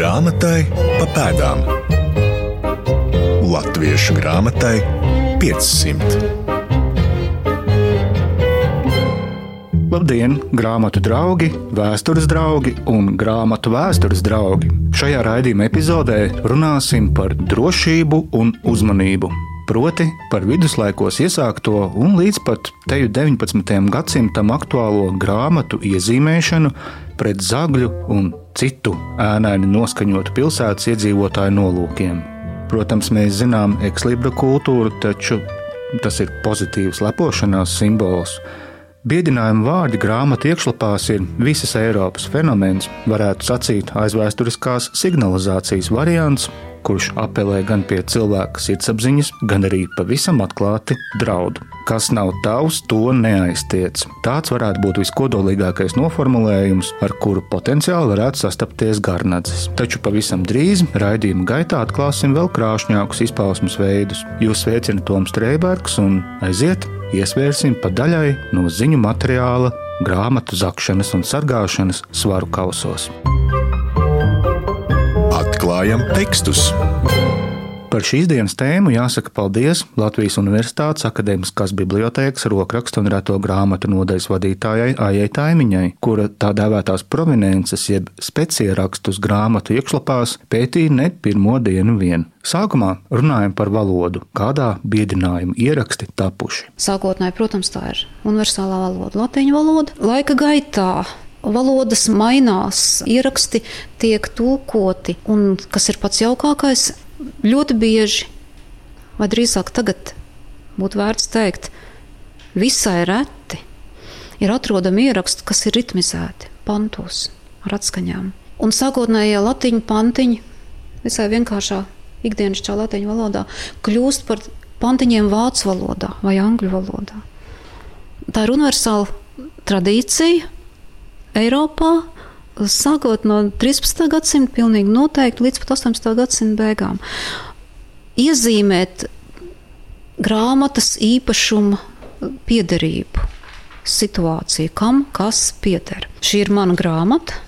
Grāmatai pa pēdām. Latviešu grāmatai 500. Labdien, grāmatu draugi, vēstures draugi un grāmatu vēstures draugi! Šajā raidījuma epizodē runāsim par drošību un uzmanību. Proti par viduslaikos iesākto un līdz pat teju 19. gadsimtam aktuālo grāmatu iezīmēšanu pret zagļu un citu ēnaini noskaņotu pilsētas iedzīvotāju nolūkiem. Protams, mēs zinām ekslibra kultūru, taču tas ir pozitīvs lepošanās simbols. Biedinājuma vārdi grāmatu iekšlapās ir visas Eiropas fenomens, varētu sacīt aizvēsturiskās signalizācijas variants, kurš apelē gan pie cilvēka sirdsapziņas, gan arī pavisam atklāti draudu. Kas nav tavs, to neaiztiec. Tāds varētu būt viskodolīgākais noformulējums, ar kuru potenciāli varētu sastapties garnadzes. Taču pavisam drīz raidījuma gaitā atklāsim vēl krāšņākus izpausmes veidus. Jūs sveicina Toms Streibergs un aiziet! iesvērsim pa daļai no ziņu materiāla, grāmatu zakšanas un sargāšanas svaru kausos. Atklājam tekstus! Par šīs dienas tēmu jāsaka paldies Latvijas Universitātes Akademiskās bibliotēkas rokrakstu un reto grāmatu nodaļas vadītājai Aijai Taimiņai, kura tā dēvētās prominences jeb speciārakstus grāmatu iekšlapās pētīja ne pirmo dienu vien. Sākumā runājam par valodu, kādā biedinājuma ieraksti tapuši. Sākotnēji, protams, tā ir universālā valoda, latviešu valoda. Laika gaitā valodas mainās, ieraksti tiek tulkoti, un kas ir pats jaukākais, ļoti bieži, vai drīzāk tagad būtu vērts teikt, visai reti ir atrodami ieraksti, kas ir ritmizēti pantos ar atskaņām. Un sākotnējie latiņu pantiņi visai vienkāršā ikdienišķā latviešu valodā kļūst par pantiņiem vācu valodā vai angļu valodā. Tā ir universāla tradīcija Eiropā, sākot no 13. gadsimta, pilnīgi noteikti līdz pat 18. gadsimta beigām. Iezīmēt grāmatas īpašuma piederību, situāciju, kam kas pieder. Šī ir mana grāmata,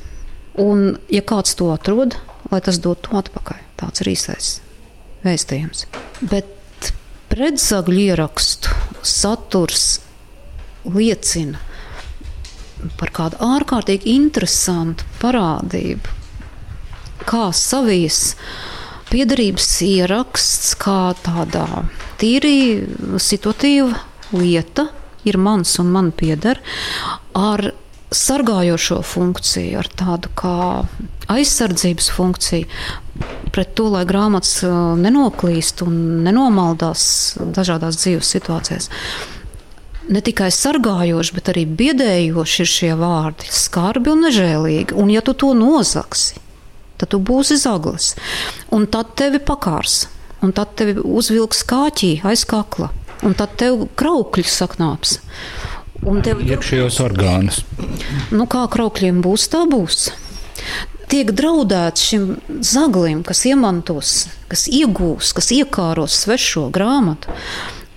un, ja kāds to atrod, lai tas dod to atpakaļ. Tāds ir īsais vēstījums. Bet pretsagļu ierakstu saturs liecina par kādu ārkārtīgi interesantu parādību, kā savijas piedarības ieraksts, kā tādā tīri situatīva lieta ir mans un man pieder, ar sargājošo funkciju, ar tādu kā aizsardzības funkciju. Pret to, lai grāmatas nenoklīst un nenomaldās dažādās dzīves situācijās ne tikai sargājoši, bet arī biedējoši ir šie vārdi, skarbi un nežēlīgi. Un, ja tu to nozaksi, tad tu būsi zaglis, un tad tevi pakārs, un tad tevi uzvilks kāķī aiz kakla, un tad tev kraukļi saknāps. Un tev iekšējos orgānus. Nu, kā kraukļiem būs, tā būs. Tiek draudēts šim zaglim, kas iemantos, kas iegūs, kas iekāros svešo grāmatu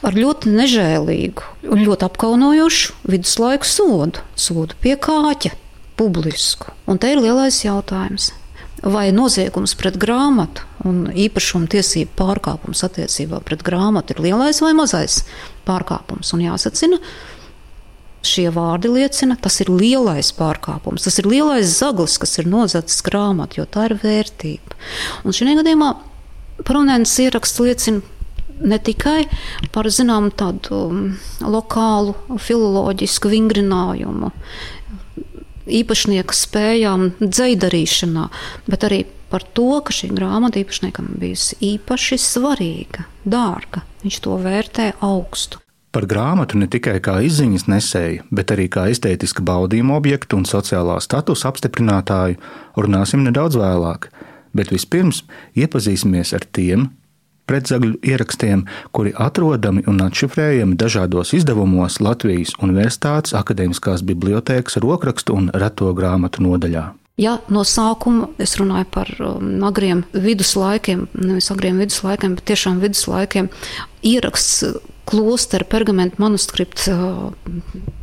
ar ļoti nežēlīgu un ļoti apkaunojošu viduslaiku sodu, sodu pie kāķa, publisku. Un te ir lielais jautājums. Vai noziegums pret grāmatu un īpašuma tiesību pārkāpums attiecībā pret grāmatu ir lielais vai mazais pārkāpums? Un jāsacina, šie vārdi liecina, tas ir lielais pārkāpums, tas ir lielais zaglis, kas ir nozacis grāmatu, jo tā ir vērtība. Un šajā gadījumā prominents ieraksts liecina ne tikai par zināmu tādu um, lokālu filoloģisku vingrinājumu, īpašnieka spējām dzēdarīšanā, bet arī par to, ka šī grāmata īpašniekam bijusi īpaši svarīga, dārga. Viņš to vērtē augstu. Par grāmatu ne tikai kā izziņas nesēju, bet arī kā estētiska baudījuma objektu un sociālā statusa apstiprinātāju runāsim nedaudz vēlāk. Bet vispirms iepazīsimies ar tiem, pretzagļu ierakstiem, kuri atrodami un atšifrējami dažādos izdevumos Latvijas Universitātes Akademiskās bibliotēkas rokrakstu un reto grāmatu nodaļā. Ja no sākuma es runāju par um, agriem viduslaikiem, nevis agriem viduslaikiem, bet tiešām viduslaikiem, ieraksts klostera pergamentu manuskripts uh,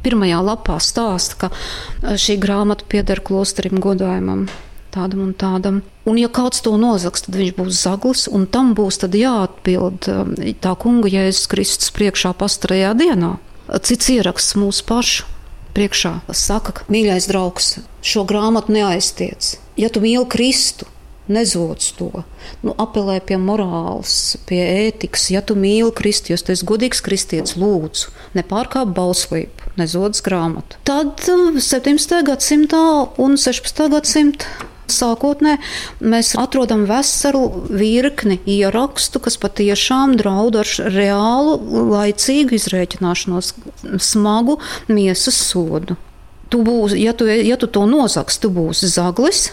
pirmajā lapā stāsta, ka uh, šī grāmata pieder klosterim godājumam tādam un tādam. Un, ja kāds to nozags, tad viņš būs zaglis, un tam būs jāatbild um, tā kunga Jēzus Kristus priekšā pastarajā dienā. Cits ieraksts mūsu pašu priekšā saka, ka mīļais draugs, šo grāmatu neaiztiec. Ja tu mīli Kristu, nezodz to. Nu, apelē pie morāles, pie ētikas. Ja tu mīli Kristu, ja tu esi godīgs kristietis, lūdzu, nepārkāp bauslību, nezodz grāmatu. Tad 17. Um, gadsimtā un 16. gadsimtā Sākotnē mēs atrodam veselu virkni ierakstu, kas patiešām draud ar reālu, laicīgu izrēķināšanos, smagu miesas sodu. Tu būsi, ja, tu, ja tu to nosaks, tu būsi zaglis,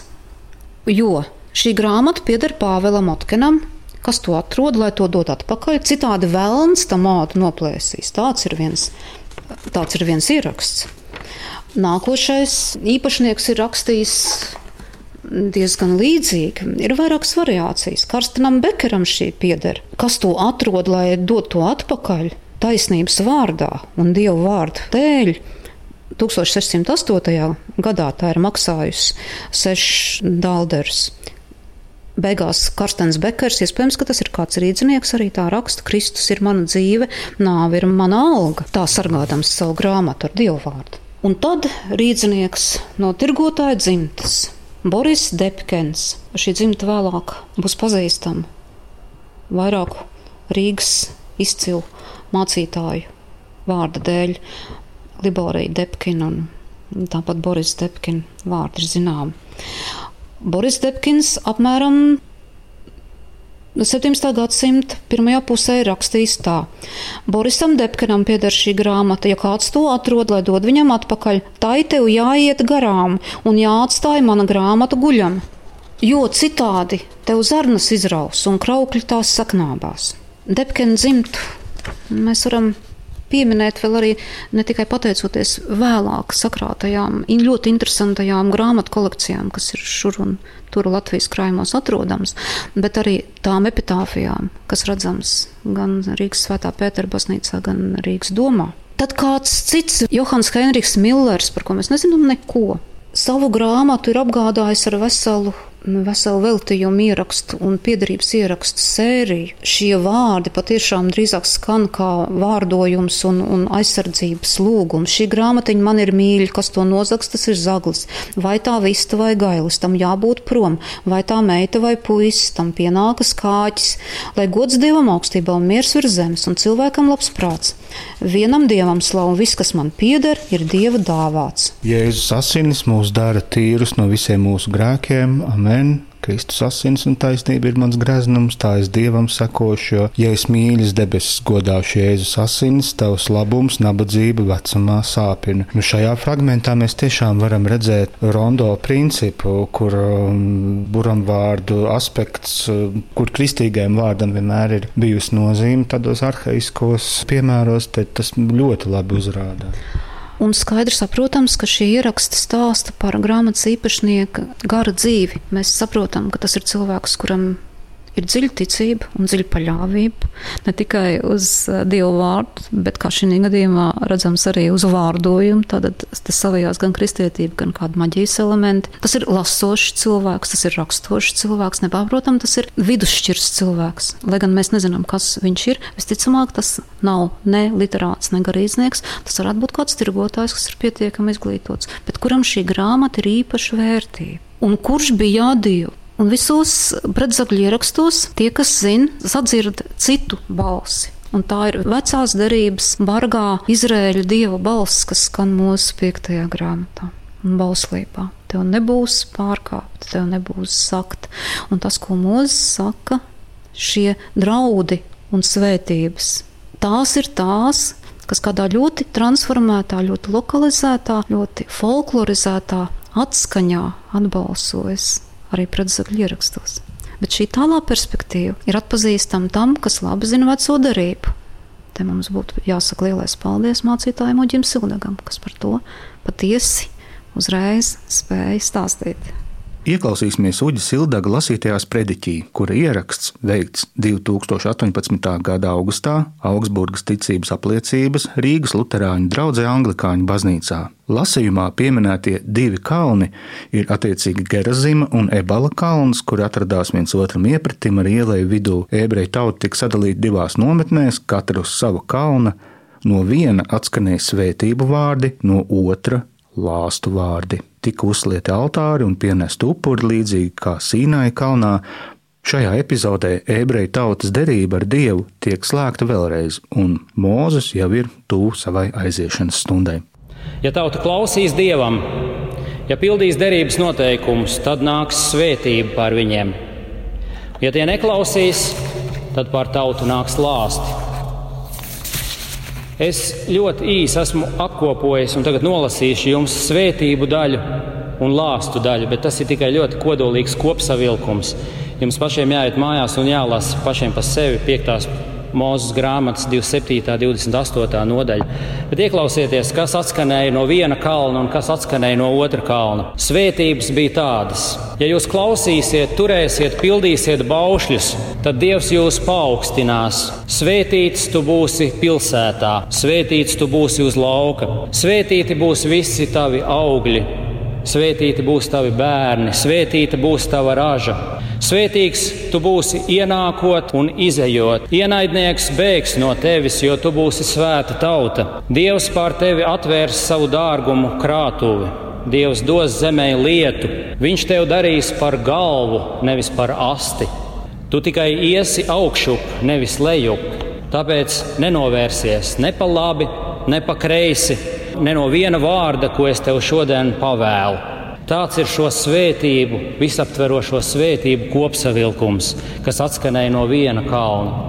jo šī grāmata pieder Pāvēlam Otkenam, kas to atrod, lai to dot atpakaļ. Citādi vēlns tam mātu noplēsīs. Tāds ir viens, tāds ir viens ieraksts. Nākošais īpašnieks ir rakstījis diezgan līdzīgi. Ir vairākas variācijas. Karstenam Bekeram šī pieder. Kas to atrod, lai dod to atpakaļ? Taisnības vārdā un dievu vārdu dēļ. 1608. gadā tā ir maksājusi sešas dalderus. Beigās Karstens Bekers, iespējams, ka tas ir kāds rīznieks, arī tā raksta, Kristus ir mana dzīve, nāve ir mana alga, tā sargādams savu grāmatu ar dievu vārdu. Un tad rīznieks no tirgotāja dzimtas Boris Depkens. Šī dzimta vēlāk būs pazīstama vairāku Rīgas izcilu mācītāju vārda dēļ. Liborija Depkina un tāpat Boris Depkina vārdi ir zināmi. Boris Depkins apmēram 17. gadsimta pirmajā pusē ir rakstījis tā: Borisam Depkanam pieder šī grāmata, ja kāds to atrod, lai dod viņam atpakaļ, tai tev jāiet garām un jāatstāj mana grāmata guļam, jo citādi tev zarnas izraus un kraukļi tās saknābās. Depkana dzimtu mēs varam pieminēt vēl arī ne tikai pateicoties vēlāk sakrātajām, ļoti interesantajām grāmatu kolekcijām, kas ir šur un tur Latvijas krājumos atrodams, bet arī tām epitāfijām, kas redzams gan Rīgas svētā Pētera baznīcā, gan Rīgas domā. Tad kāds cits, Johans Henriks Millers, par ko mēs nezinām neko, savu grāmatu ir apgādājis ar veselu veselu veltījumu ierakstu un piedarības ierakstu sēriju. Šie vārdi patiešām drīzāk skan kā vārdojums un, un aizsardzības lūgums. Šī grāmatiņa man ir mīļa, kas to nozags, tas ir zaglis. Vai tā vista vai gailis, tam jābūt prom, vai tā meita vai puisis, tam pienākas kāķis, lai gods dievam augstībā un miers virs zemes un cilvēkam labs prāts. Vienam dievam slavu viss, kas man pieder, ir dieva dāvāts. Jēzus asinis mūs dara tīrus no visiem mūsu grēkiem. Amen. Kristus asins un taisnība ir mans greznums, tā es dievam sakošu, jo, ja es mīļas debesis godāšu Jēzus asins, tavs labums, nabadzība vecumā sāpina. Nu, šajā fragmentā mēs tiešām varam redzēt rondo principu, kur um, buramvārdu aspekts, kur kristīgajam vārdam vienmēr ir bijusi nozīme tādos arhaiskos piemēros, tas ļoti labi uzrāda. Un skaidrs saprotams, ka šie ieraksti stāsta par grāmatas īpašnieka gara dzīvi. Mēs saprotam, ka tas ir cilvēks, kuram ir dziļa ticība un dziļa paļāvība ne tikai uz uh, Dievu vārdu, bet kā šī gadījumā redzams arī uz vārdojumu. Tad tas savējās gan kristietība, gan kāda maģijas elementi. Tas ir lasošs cilvēks, tas ir rakstošs cilvēks, nepārprotam, tas ir vidusšķirs cilvēks. Lai gan mēs nezinām, kas viņš ir, visticamāk, tas nav ne literāts, ne garīdznieks. Tas varētu būt kāds tirgotājs, kas ir pietiekami izglītots, bet kuram šī grāmata ir īpaša vērtība. Un kurš bija jādīva? Un visos pretsakļu ierakstos tie, kas zina, sadzird citu balsi. Un tā ir vecās derības, bargā Izraēļa dieva balss, kas skan mūsu piektajā grāmatā un bauslībā. Tev nebūs pārkāpt, tev nebūs sakt. Un tas, ko mūzis saka, šie draudi un svētības, tās ir tās, kas kādā ļoti transformētā, ļoti lokalizētā, ļoti folklorizētā atskaņā atbalsojas arī pretsakļu ierakstos. Bet šī tālā perspektīva ir atpazīstama tam, kas labi zina veco darību. Te mums būtu jāsaka lielais paldies mācītājiem Uģim Sildagam, kas par to patiesi uzreiz spēja stāstīt. Ieklausīsimies Uģa Sildaga lasītajā sprediķī, kura ieraksts veikts 2018. gada augustā Augsburgas ticības apliecības Rīgas Lutāņu draugai Anglikāņu baznīcā. Lasījumā pieminētie divi kalni ir attiecīgi Gerazima un Ebala kalns, kur atradās viens otram iepratim ar ielēju vidū. Ebreju tauta tika sadalīta divās nometnēs, katra uz sava kalna. No viena atskanēja svētību vārdi, no otra lāstu vārdi. Tika uzlieti altāri un pienest upuri līdzīgi kā Sīnai kalnā. Šajā epizodē ebreju tautas derība ar Dievu tiek slēgta vēlreiz, un Mūzes jau ir tuvu savai aiziešanas stundai. Ja tauta klausīs Dievam, ja pildīs derības noteikumus, tad nāks svētība pār viņiem. Ja tie neklausīs, tad pār tautu nāks lāsti. Es ļoti īsi esmu apkopojis un tagad nolasīšu jums svētību daļu un lāstu daļu, bet tas ir tikai ļoti kodolīgs kopsavilkums. Jums pašiem jāiet mājās un jālasa pašiem pa sevi piektās Mūzes grāmatas 27. un 28. nodaļa. Bet ieklausieties, kas atskanēja no viena kalna un kas atskanēja no otra kalna. Svētības bija tādas: ja jūs klausīsiet, turēsiet, pildīsiet baušļus, tad Dievs jūs paaugstinās. Svētīts tu būsi pilsētā, svētīts tu būsi uz lauka, svētīti būs visi tavi augļi, svētīti būs tavi bērni, svētīta būs tava raža. Svētīgs tu būsi ienākot un izējot. Ienaidnieks bēgs no tevis, jo tu būsi svēta tauta. Dievs pār tevi atvērs savu dārgumu krātuvi. Dievs dos zemē lietu, viņš tev darīs par galvu, nevis par asti. Tu tikai iesi augšup, nevis lejup. Tāpēc nenovērsies ne pa labi, ne pa kreisi, ne no viena vārda, ko es tev šodien pavēlu. Tāds ir šo svētību, visaptverošo svētību kopsavilkums, kas atskanēja no viena kalna.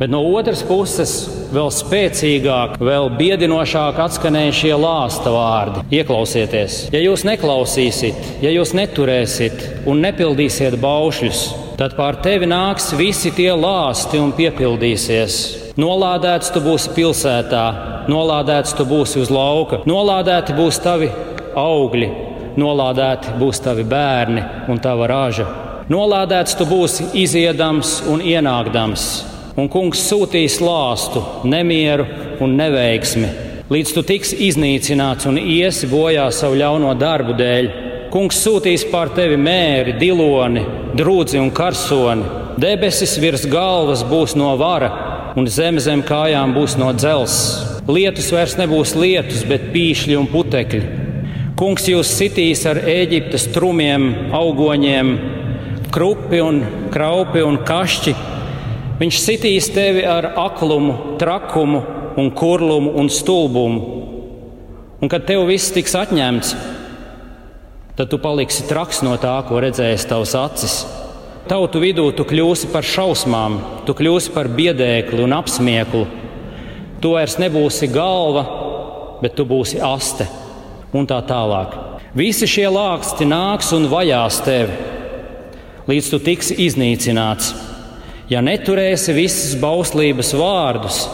Bet no otras puses, vēl spēcīgāk, vēl biedinošāk atskanēja šie lāsta vārdi. Ieklausieties, ja jūs neklausīsiet, ja jūs neturēsiet un nepildīsiet baušļus, tad pār tevi nāks visi tie lāsti un piepildīsies. Nolādēts tu būsi pilsētā, nolādēts tu būsi uz lauka, nolādēti būs tavi augļi, nolādēti būs tavi bērni un tava raža. Nolādēts tu būsi iziedams un ienākdams, un kungs sūtīs lāstu, nemieru un neveiksmi, līdz tu tiks iznīcināts un iesi bojā savu ļauno darbu dēļ. Kungs sūtīs pār tevi mēri, diloni, drūdzi un karsoni. Debesis virs galvas būs no vara, un zeme zem kājām būs no dzelzs. Lietus vairs nebūs lietus, bet pīšļi un putekļi. Kungs jūs sitīs ar Eģiptes trumiem, augoņiem, krupi un kraupi un kašķi. Viņš sitīs tevi ar aklumu, trakumu, un kurlumu un stulbumu. Un kad tev viss tiks atņemts, tad tu paliksi traks no tā, ko redzēs tavs acis. Tautu vidū tu kļūsi par šausmām, tu kļūsi par biedēkli un apsmieklu. Tu vairs nebūsi galva, bet tu būsi aste un tā tālāk. Visi šie lāksti nāks un vajās tevi, līdz tu tiksi iznīcināts. Ja neturēsi visas bauslības vārdus,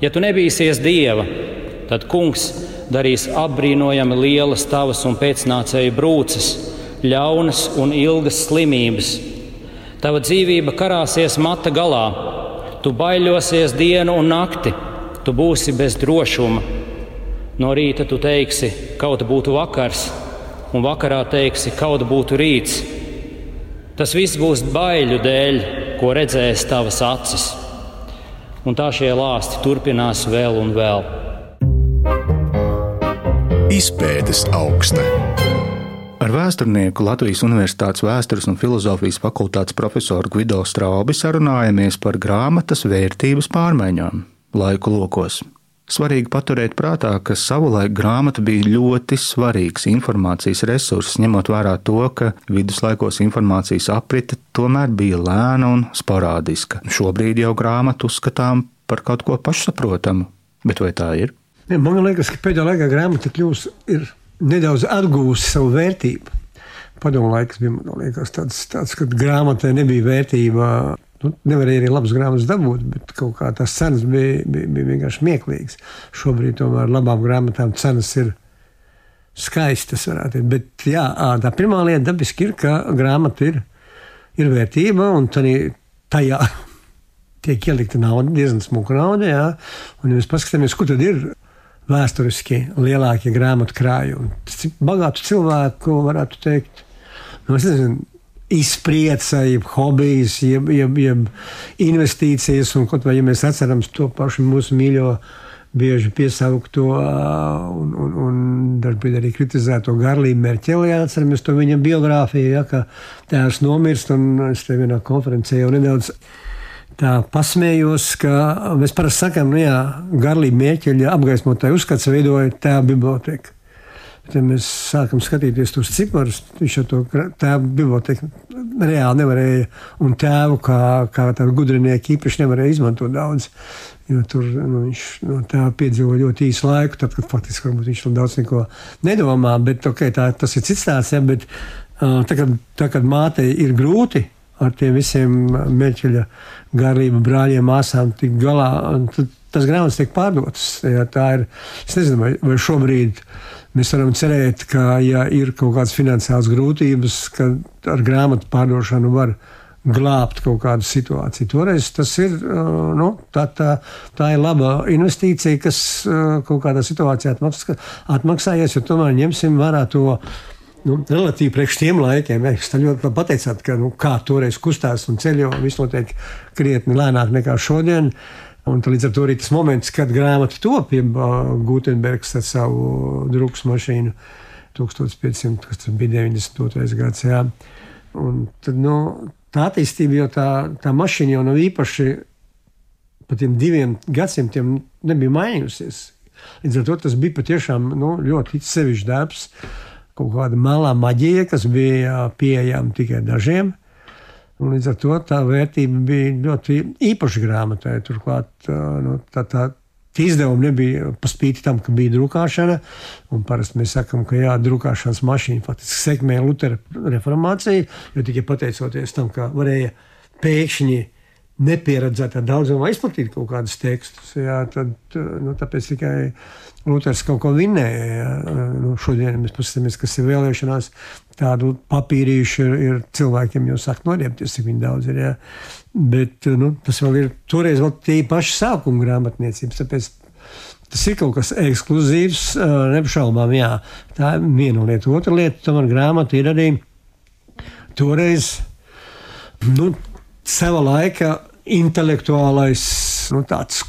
ja tu nebīsies dieva, tad kungs darīs apbrīnojami lielas tavas un pēcnācēju brūces, ļaunas un ilgas slimības. Tava dzīvība karāsies mata galā, tu baidļosies dienu un nakti, tu būsi bez drošuma No rīta tu teiksi, kaut būtu vakars, un vakarā teiksi, kaut būtu rīts. Tas viss būs baiļu dēļ, ko redzēs tavas acis. Un tā šie lāsti turpinās vēl un vēl. Izpētes augsta. Ar vēsturnieku Latvijas Universitātes vēstures un filozofijas fakultātes profesoru Gvido Straubi sarunājamies par grāmatas vērtības pārmaiņām laiku lokos. Svarīgi paturēt prātā, ka savulaik grāmata bija ļoti svarīgs informācijas resurss, ņemot vērā to, ka viduslaikos informācijas aprite tomēr bija lēna un sporādiska. Šobrīd jau grāmatu uzskatām par kaut ko pašsaprotamu, bet vai tā ir? Man liekas, ka pēdējā laikā grāmata kļūst nedaudz atgūst savu vērtību. Padomu laiks bija liekas, tāds, tāds, ka grāmatai nebija vērtība Nu, nevarēja arī labas grāmatas dabūt, bet kaut kā tās cenas bija, bija, bija vienkārši smieklīgas. Šobrīd tomēr labām grāmatām cenas ir skaistas, varētu teikt. Bet jā, tā pirmā lieta dabiski ir, ka grāmata ir, ir vērtība un tajā tiek ielikta nauda, diezgan smuka nauda. Jā. Un, ja mēs paskatāmies, kur tad ir vēsturiski lielākie grāmatu krājumi, bagātu cilvēku varētu teikt. Nu, es nezinu, izpriece, jeb hobijs, jeb, jeb, jeb investīcijas, un kaut vai ja mēs atceramies to pašu mūsu mīļo bieži piesaukto un, un, un dažkārt arī kritizēto Garlīnu Merķeli. Atceramies to viņa biogrāfiju, ja, ka tēvs nomirst, un es te vienā konferencē jau nedaudz tā pasmējos, ka mēs parasti sakām, nu jā, Garlīna Merķeļa apgaismotāja uzskats veidoja tēva biblioteka. Tad mēs sākam skatīties tos ciparus. Viņš jau to tēvu bibliotēku reāli nevarēja, un tēvu kā, kā tādu gudrinieku īpaši nevarēja izmantot daudz. Jo tur nu, viņš no tā piedzīvo ļoti īsu laiku, tad, kad faktiski viņš tur daudz neko nedomā. Bet, okay, tā, tas ir cits stāsts. Ja, bet, uh, tā, kad, tā, kad mātei ir grūti ar tiem visiem meķeļa garību brāļiem, māsām tikt galā, tad tas grāmatas tiek pārdotas. Ja, tā ir, es nezinu, vai, vai šobrīd mēs varam cerēt, ka, ja ir kaut kādas finansiālas grūtības, ka ar grāmatu pārdošanu var glābt kaut kādu situāciju. Toreiz tas ir, nu, tā, tā, tā ir laba investīcija, kas kaut kādā situācijā atmaksā, atmaksājies, jo tomēr ņemsim vērā to. Nu, relatīvi priekš tiem laikiem, ja, jūs ļoti pateicāt, ka nu, kā toreiz kustās un ceļo, viss notiek krietni lēnāk nekā šodien. Un līdz ar to arī tas moments, kad grāmata top, ja Gutenbergs ar savu drukas mašīnu 1500, kas bija 92. gads, jā. Un tad, nu, tā attīstība jau tā, tā mašīna jau nav īpaši pa tiem diviem gadsimtiem nebija mainījusies. Līdz ar to tas bija patiešām nu, ļoti sevišķs darbs, kaut kāda melnā maģija, kas bija pieejama tikai dažiem. Un līdz ar to tā vērtība bija ļoti īpaša grāmatai. Turklāt nu, tā, tā, Tie izdevumi nebija pa spīti tam, ka bija drukāšana. Parasti mēs sakām, ka jā, drukāšanas mašīna faktiski sekmēja Lutera reformāciju, jo tikai pateicoties tam, ka varēja pēkšņi nepieredzētā daudzumā izplatīt kaut kādus tekstus. Jā, tad, nu, tāpēc tikai Luters kaut ko vinēja. Jā. Nu, šodien mēs paskatāmies, kas ir vēlēšanās. Tādu papīrīšu ir, ir cilvēkiem jau sāk noriepties, cik daudz ir. Jā. Bet nu, tas vēl ir toreiz vēl tie paši sākuma grāmatniecības. Tāpēc tas ir kaut kas ekskluzīvs, neapšaubām. Jā. Tā ir viena lieta. Otra lieta, tomēr grāmata ir arī toreiz. Nu, Sava laika intelektuālais nu,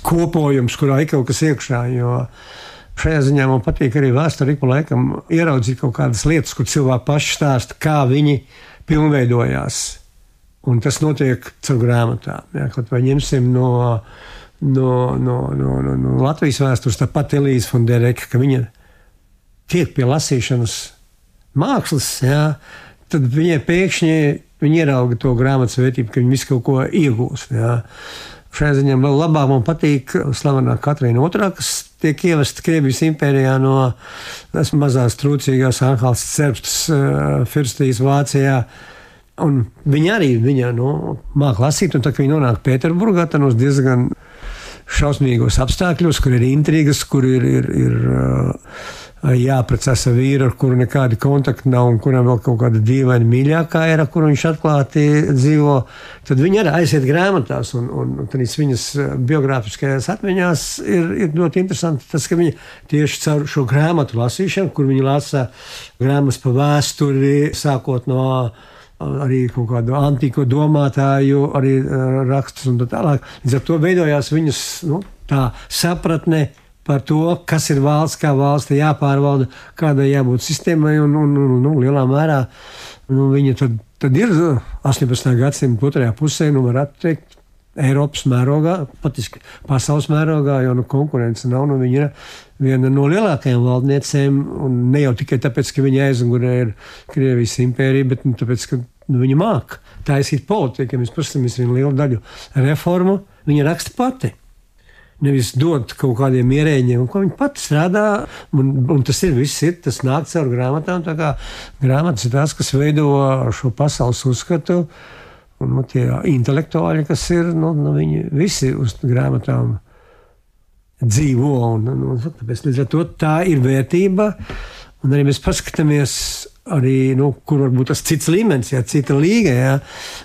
kopojums, kurā ir kaut kas iekšā. Šajā ziņā man patīk arī vēsturē, pa laikam ieraudzīt kaut kādas lietas, kur cilvēki paši stāsta, kā viņi pilnveidojās. Un tas notiek caur grāmatām. Ja, kaut vai ņemsim no, no, no, no, no, no Latvijas vēstures, tāpat Elīze Fondereka, ka viņa tiek pie lasīšanas mākslas, ja, tad viņai pēkšņi Viņi ierauga to grāmatas vērtību, ka viņi visu kaut ko iegūst. Jā. Šajā ziņā vēl labāk man patīk slavenā Katrīna II, kas tiek ievesta Krievijas impērijā no tās mazās trūcīgās Anhāls Cerbstas uh, firstīs Vācijā. Un viņa arī viņa, nu, māk lasīt, un tā kā viņa nonāk Pēterburgā, tad uz diezgan šausmīgos apstākļos, kur ir intrigas, kur ir, ir, ir uh, jāprecās ar vīru, ar kuru nekādi kontakti nav, un kuram vēl kaut kāda dīvaina mīļākā ir, ar kuru viņš atklāti dzīvo, tad viņi arī aiziet grāmatās, un, un, un viņas biogrāfiskajās atmiņās ir, ir ļoti interesanti tas, ka viņi tieši caur šo grāmatu lasīšanu, kur viņi lasa grāmatas pa vēsturi, sākot no arī kaut kādu antīko domātāju, arī rakstus un tā tālāk. Līdz ar to veidojās viņas nu, tā sapratne par to, kas ir valsts, kā valsts jāpārvalda, kādai jābūt sistēmai. Un, un, un, nu, lielā mērā nu, viņa tad, tad ir 18. gadsimta otrajā pusē, nu, varētu teikt. Eiropas mērogā, patiesībā pasaules mērogā, jo nu, konkurence nav. Nu, viņa ir viena no lielākajām valdniecēm, un ne jau tikai tāpēc, ka viņa aizmugurē ir Krievijas impērija, bet nu, tāpēc, ka nu, viņa māca taisīt politiku. Ja mēs paskatāmies vienu lielu daļu reformu, viņa raksta pati nevis dot kaut kādiem ierēģiem, ko viņi pati strādā. Un, un tas ir viss, ir, tas nāk caur grāmatām. Grāmatas ir tās, kas veido šo pasaules uzskatu. Un nu, tie intelektuāļi, kas ir, nu, nu, viņi visi uz grāmatām dzīvo. Un, un, tāpēc līdz ar to tā ir vērtība. Un arī mēs paskatāmies, arī, nu, kur varbūt tas cits līmenis, ja cita līga, ja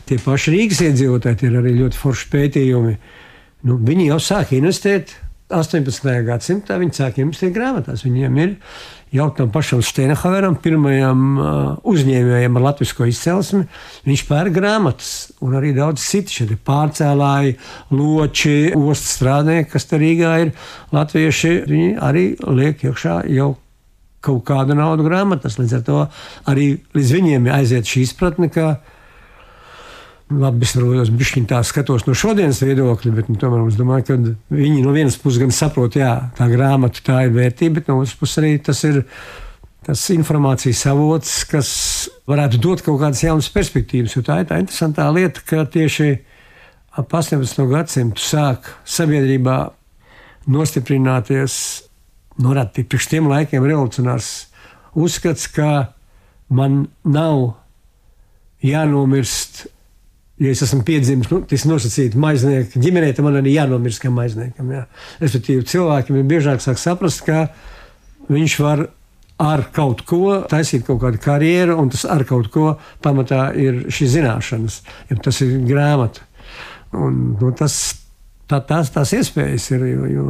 tie paši Rīgas iedzīvotāji, ir arī ļoti forši pētījumi. Nu, viņi jau sāk investēt 18. gadsimtā, viņi sāk investēt grāmatās. Viņiem ir jau tam pašam Steinhaueram, pirmajam uh, uzņēmējam ar latviešu izcelsmi, viņš pērk grāmatas, un arī daudz citu šeit ir pārcēlāji, loči, ostas strādnieki, kas te Rīgā ir latvieši. Viņi arī liek iekšā jau kaut kādu naudu grāmatas. Līdz ar to arī līdz viņiem aiziet šī izpratne, ka labi, es varbūt bišķiņ tā skatos no šodienas viedokļa, bet nu, tomēr es domāju, ka viņi no vienas puses gan saprot, jā, tā grāmata tā ir vērtība, bet no otras puses arī tas ir tas informācijas avots, kas varētu dot kaut kādas jaunas perspektīvas. Jo tā ir tā interesantā lieta, ka tieši ap 18. gadsimtu sāk sabiedrībā nostiprināties norādīt nu, priekš tiem laikiem revolucionārs uzskats, ka man nav jānomirst. Ja es esmu piedzimis, nu, tas nosacīts maiznieka ģimenē, tad man arī jānomirst kā maizniekam. Jā. Respektīvi, cilvēkiem ir biežāk sāk saprast, ka viņš var ar kaut ko taisīt kaut kādu karjeru, un tas ar kaut ko pamatā ir šī zināšanas, ja tas ir grāmata. Un, nu, tas, tā, tās, tās iespējas ir. Jo, jo,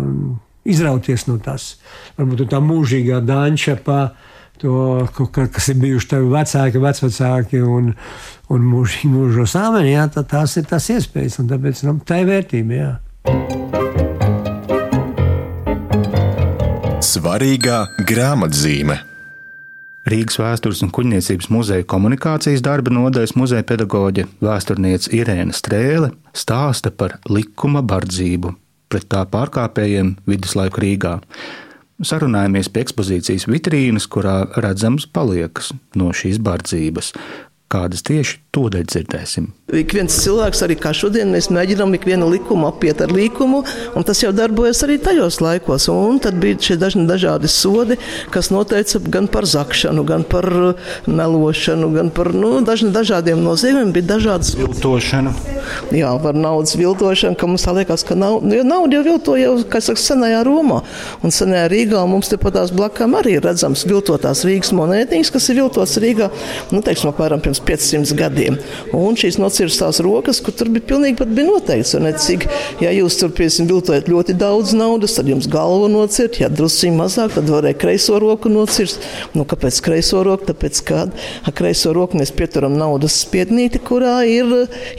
izrauties no tās. Varbūt tā mūžīgā danča pa to, kas ir bijuši tavi vecāki, vecvecāki un, un mūžīgi mūžos āmeni, jā, tā, tās ir tās iespējas, un tāpēc nu, tā ir vērtība, jā. Svarīgā grāmatzīme. Rīgas vēstures un kuģniecības muzeja komunikācijas darba nodaļas muzeja pedagoģe vēsturniece Irēna Strēle stāsta par likuma bardzību pret tā pārkāpējiem viduslaiku Rīgā. Sarunājamies pie ekspozīcijas vitrīnas, kurā redzams paliekas no šīs bardzības, kādas tieši tūdaļ dzirdēsim. Ik viens cilvēks, arī kā šodien, mēs mēģinām ikvienu likumu apiet ar likumu, un tas jau darbojas arī tajos laikos. Un tad bija šie dažni dažādi sodi, kas noteica gan par zakšanu, gan par uh, melošanu, gan par nu, dažni dažādiem noziegumiem. Bija dažādas viltošana. Jā, par naudas viltošanu, ka mums liekas, ka nav, jo nauda jau vilto jau, kā saka, senajā Romā un senajā Rīgā. Mums tepatās blakām arī redzams viltotās Rīgas monētiņas, kas ir viltotas Rīgā, nu, teiksim, apmēram pirms 500 gadiem. Un šīs nocirstās rokas, kur tur bija pilnīgi pat bija noteikts, un cik, ja jūs tur, piemēram, viltojat ļoti daudz naudas, tad jums galvu nocirt, ja drusciņi mazāk, tad varēja kreiso roku nocirst. Nu, kāpēc kreiso roku? Tāpēc, ka ar kreiso roku mēs pieturam naudas spiednīti, kurā ir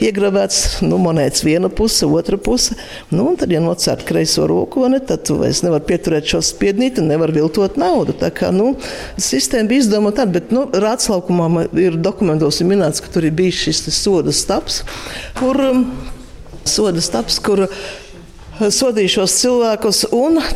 iegravēts nu, monētas viena puse, otra puse. Nu, tad, ja nocērt kreiso roku, ne, tad tu vairs nevar pieturēt šo spiednīti un nevar viltot naudu. Tā kā nu, sistēma bija izdomāta bet nu, Rātslaukumā ir dokumentos ir minēts, ka tur ir bijis šis soda staps, kur um, soda staps, kur sodīšos cilvēkus.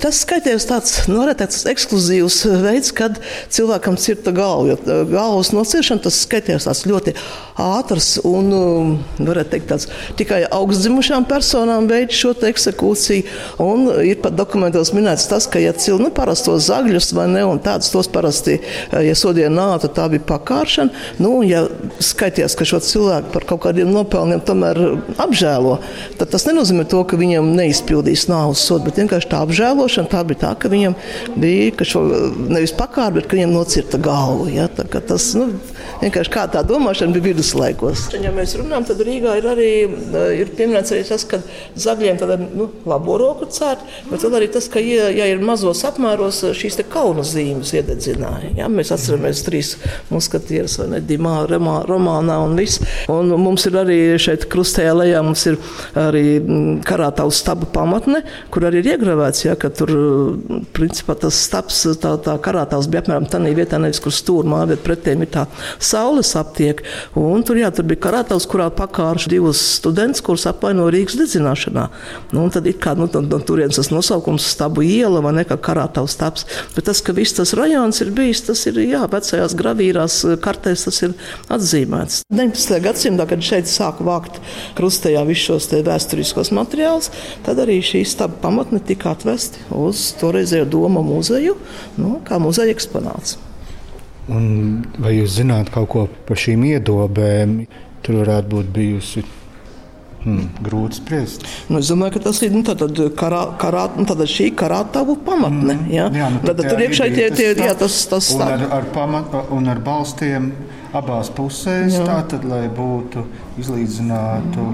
Tas skaities tāds noretēts ekskluzīvs veids, kad cilvēkam cirta galva. Jo galvas nociršana tas skaities tāds ļoti ātrs un, um, varētu teikt, tāds tikai augstdzimušām personām veids šo eksekūciju. Un ir pat dokumentos minēts tas, ka, ja cilvēki nu, parastos zagļus vai ne, un tādus tos parasti, eh, ja sodīja nāta, tā bija pakāršana, nu, ja skaities, ka šo cilvēku par kaut kādiem nopelniem tomēr apžēlo, tad tas nenozīmē to, ka viņam neizpildīt izpildījis nāves sodu, bet vienkārši tā apžēlošana tā bija tā, ka viņam bija, ka šo nevis pakārt, bet ka viņam nocirta galvu. Ja? Tā, tas nu, vienkārši kā tā domāšana bija viduslaikos. Ja mēs runājam, tad Rīgā ir arī eh, ir pieminēts arī tas, ka zagļiem tad ir nu, labo roku cērt, bet vēl arī tas, ka, ja, ja ir mazos apmēros, šīs te kauna zīmes iededzināja. Ja? Mēs atceramies trīs muskatierus vai ne, Dimā, Remā, Romānā un viss. Un mums ir arī šeit krustējā lejā, mums ir arī mm, karātaus staba pamatne, kur arī ir iegravēts, ja, ka tur principā, tas stāps, tā, tā karātājs bija apmēram tādā vietā, nevis kur stūrmā, bet pretēm ir tā saules aptiek. Un tur, jā, tur bija karātājs, kurā pakārši divus studentus, kurus apvaino Rīgas dedzināšanā. Nu, tad ir kā nu, no, no turienes tas nosaukums stabu iela vai ne kā karātājs stāps. Bet tas, ka viss tas rajons ir bijis, tas ir jā, vecajās gravīrās kartēs tas ir atzīmēts. 19. gadsimtā, kad šeit sāka vākt krustējā visus šos vēsturiskos materiālus, tad arī šī staba pamatne tika atvesti uz toreizējo Doma muzeju, nu, kā muzeja eksponāts. Un vai jūs zināt kaut ko par šīm iedobēm? Tur varētu būt bijusi Hmm, grūti spriest. Nu, es domāju, ka tas ir nu, tātad, karā, karā, nu, tātad šī karātavu pamatne. Mm. Ja? Jā, nu, tad, tad tur iekšā tie, tie, jā, tas, tas un ar, ar, pamat, un ar balstiem abās pusēs, jā. tā tad, lai būtu izlīdzinātu.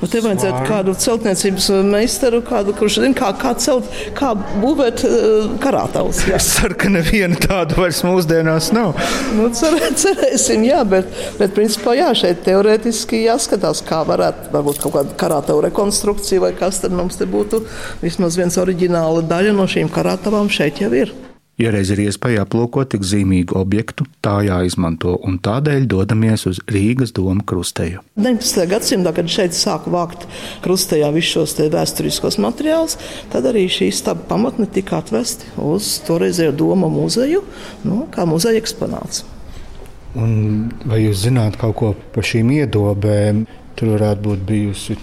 Nu, te vajadzētu Svāri. kādu celtniecības meistaru, kādu, kurš zina, kā, kā, celt, kā būvēt uh, karātavus. Es ceru, ka neviena tāda vairs mūsdienās nav. Nu, cer, cerēsim, jā, bet, bet principā jā, šeit teorētiski jāskatās, kā varētu varbūt kaut kāda karātavu rekonstrukcija vai kas tad mums te būtu. Vismaz viens oriģināla daļa no šīm karātavām šeit jau ir. Ja reiz ir iespēja aplūkot tik zīmīgu objektu, tā jāizmanto, un tādēļ dodamies uz Rīgas domu krusteju. 19. gadsimtā, kad šeit sāka vākt krustējā visus šos vēsturiskos materiālus, tad arī šī staba pamatne tika atvesti uz toreizējo domu muzeju, nu, kā muzeja eksponāts. Un vai jūs zināt kaut ko par šīm iedobēm? Tur varētu būt bijusi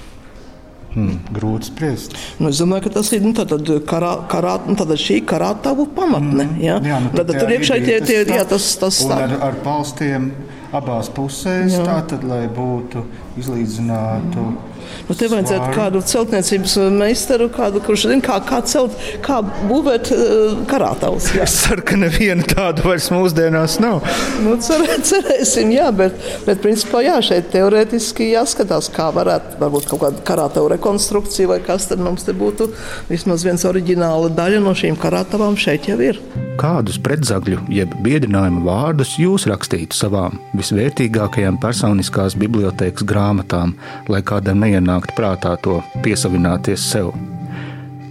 Hmm, grūti spriest. Nu, es domāju, ka tas ir nu, tātad, karā, karā, nu, tātad šī karātavu pamatne. Mm, ja? jā, nu, tad, tad tur iekšā tie, tie, jā, tas, tas tā. Ar, ar palstiem abās pusēs, jā. tā tad, lai būtu izlīdzinātu. Nu, te vajadzētu Svāri. kādu celtniecības meistaru, kādu, kurš zina, kā, kā, celt, kā būvēt uh, karātavus. Es ceru, ka neviena tāda vairs mūsdienās nav. Nu, cer, cerēsim, jā, bet, bet principā jā, šeit teorētiski jāskatās, kā varētu varbūt kaut kāda karātavu rekonstrukcija vai kas tad mums te būtu. Vismaz viens oriģināla daļa no šīm karātavām šeit jau ir. Kādus pretzagļu jeb biedinājumu vārdus jūs rakstītu savām visvērtīgākajām personiskās bibliotēkas grāmatām, lai kādam neienāktu ienākt prātā to piesavināties sev.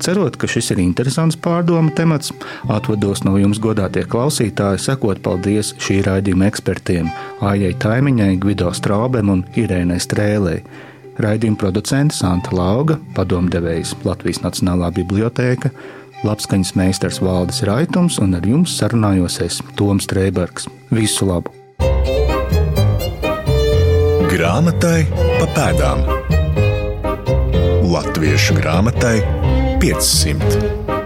Cerot, ka šis ir interesants pārdomu temats, atvados no jums, godātie klausītāji, sakot paldies šī raidījuma ekspertiem Ājai Taimiņai, Gvido Straubem un Irēnai Strēlei. Raidījuma producents Santa Lauga, padomdevējs Latvijas Nacionālā bibliotēka, labskaņas meistars Valdis Raitums un ar jums sarunājos es Toms Trēbergs. Visu labu! Grāmatai pa pēdām! Latviešu grāmatai 500.